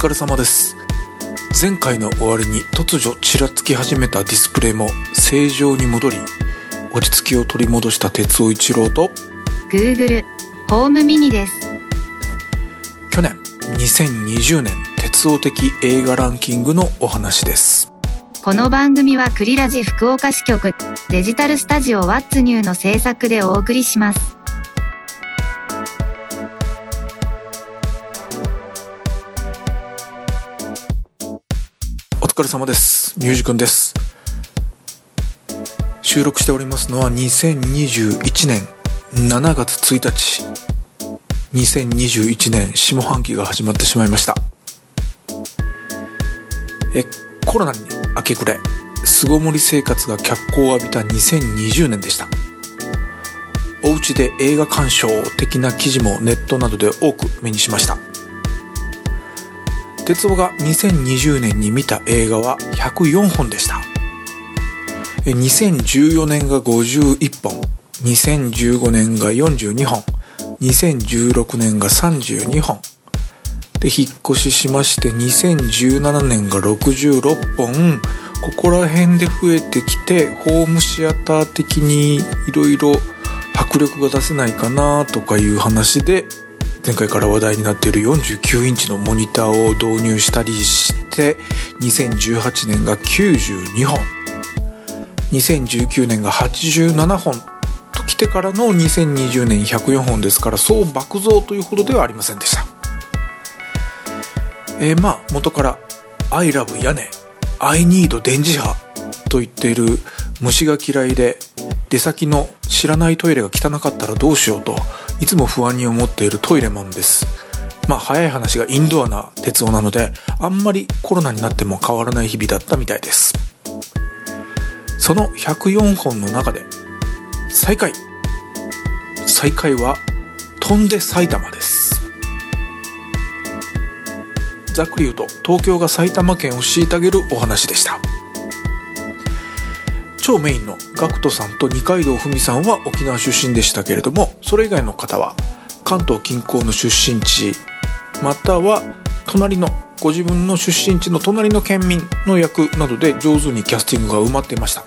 疲れ様です前回の終わりに突如ちらつき始めたディスプレイも正常に戻り落ち着きを取り戻した哲夫一郎と Google ホームミニです。去年2020年鉄夫的映画ランキングのお話ですこの番組はクリラジ福岡支局デジタルスタジオワッツニューの制作でお送りします。疲れ様です。ミュージくんです。収録しておりますのは2021年7月1日。2021年下半期が始まってしまいました。えコロナに明け暮れ巣ごもり生活が脚光を浴びた2020年でした。お家で映画鑑賞的な記事もネットなどで多く目にしました。哲夫が2020年に見た映画は104本でした。2014年が51本。2015年が42本。2016年が32本。で引っ越ししまして2017年が66本。ここら辺で増えてきてホームシアター的にいろいろ迫力が出せないかなとかいう話で前回から話題になっている49インチのモニターを導入したりして2018年が92本。2019年が87本と来てからの2020年104本ですからそう爆増というほどではありませんでした。えー、まあ元から「I love 屋根」「I need 電磁波」と言っている虫が嫌いで出先の知らないトイレが汚かったらどうしようといつも不安に思っているトイレマンです。まあ早い話がインドアな鉄夫なのであんまりコロナになっても変わらない日々だったみたいです。その104本の中で最下位最下位は飛んで埼玉です。ざっくり言うと東京が埼玉県を虐げるお話でした。超メインの GACKT さんと二階堂ふみさんは沖縄出身でしたけれどもそれ以外の方は関東近郊の出身地または隣のご自分の出身地の隣の県民の役などで上手にキャスティングが埋まっていました。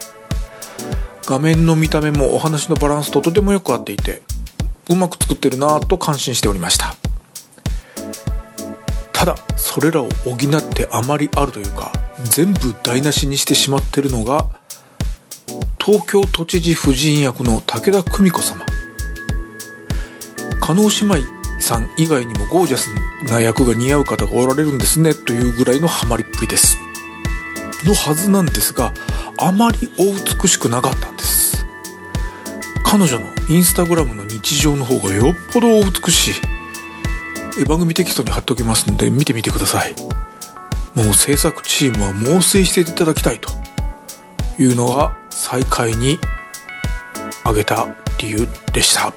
画面の見た目もお話のバランスととてもよく合っていてうまく作ってるなぁと感心しておりました。ただそれらを補ってあまりあるというか全部台無しにしてしまってるのが東京都知事夫人役の武田久美子様。加納姉妹さん以外にもゴージャスな役が似合う方がおられるんですねというぐらいのハマりっぷりです。のはずなんですがあまりお美しくなかったんです。彼女のインスタグラムの日常の方がよっぽどお美しい。番組テキストに貼っておきますので見てみてください。もう制作チームは猛省していただきたいというのが最下位に挙げた理由でした。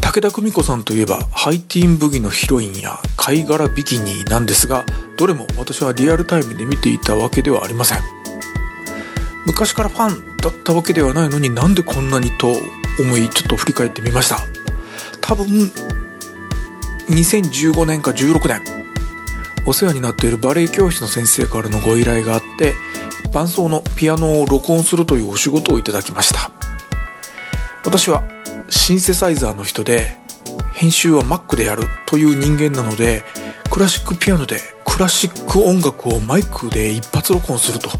武田久美子さんといえばハイティーンブギのヒロインや貝殻ビキニなんですがどれも私はリアルタイムで見ていたわけではありません。昔からファンだったわけではないのになんでこんなにと思いちょっと振り返ってみました。多分2015年か16年お世話になっているバレエ教室の先生からのご依頼があって伴奏のピアノを録音するというお仕事をいただきました。私はシンセサイザーの人で編集は Mac でやるという人間なのでクラシックピアノでクラシック音楽をマイクで一発録音すると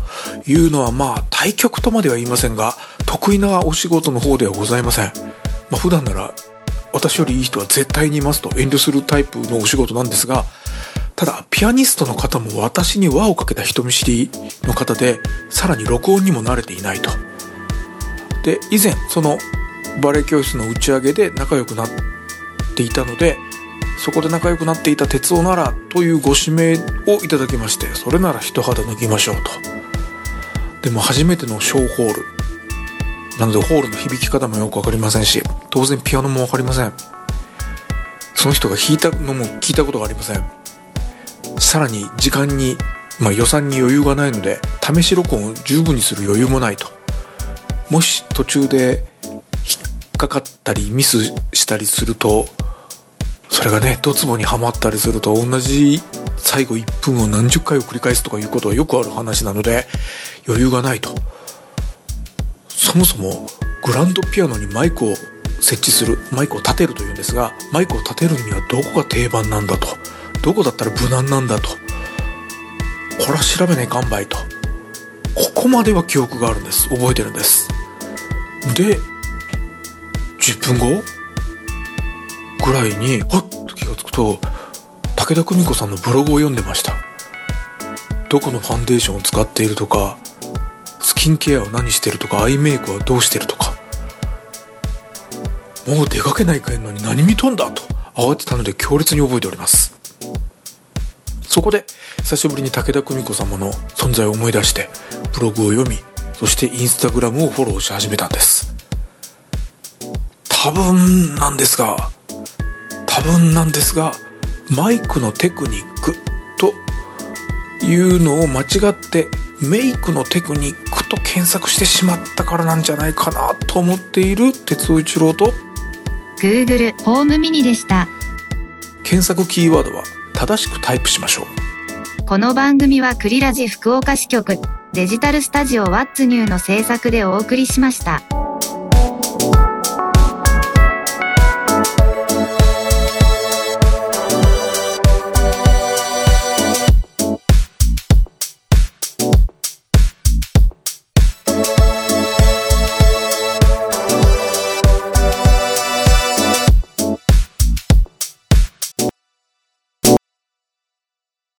いうのはまあ対極とまでは言いませんが得意なお仕事の方ではございません、まあ、普段なら私よりいい人は絶対にいますと遠慮するタイプのお仕事なんですがただピアニストの方も私に輪をかけた人見知りの方でさらに録音にも慣れていないと。で以前そのバレエ教室の打ち上げで仲良くなっていたのでそこで仲良くなっていた哲夫ならというご指名をいただきましてそれなら一肌脱ぎましょうと。でも初めての小ホール。なのでホールの響き方もよく分かりませんし当然ピアノも分かりません。その人が弾いたのも聞いたことがありません。さらに時間にまあ、予算に余裕がないので試し録音を十分にする余裕もないと。もし途中で引っかかったりミスしたりするとそれがねドツボにはまったりすると同じ最後1分を何十回を繰り返すとかいうことはよくある話なので余裕がないと。そもそもグランドピアノにマイクを設置するマイクを立てるというんですがマイクを立てるにはどこが定番なんだと。どこだったら無難なんだと。これは調べねえかんばいと。ここまでは記憶があるんです。覚えてるんです。で10分後ぐらいにはっと気が付くと武田久美子さんのブログを読んでました。どこのファンデーションを使っているとかスキンケアを何してるとかアイメイクはどうしてるとか。もう出かけないかんのに何見とんだと慌てたので強烈に覚えております。そこで久しぶりに武田久美子様の存在を思い出してブログを読みそしてインスタグラムをフォローし始めたんです。多分なんですが多分なんですがマイクのテクニックというのを間違ってメイクのテクニックと検索してしまったからなんじゃないかなと思っている哲夫一郎と Google ホームミニでした。検索キーワードは正しくタイプしましょうこの番組はクリラジ福岡支局デジタルスタジオワッツニューの制作でお送りしました。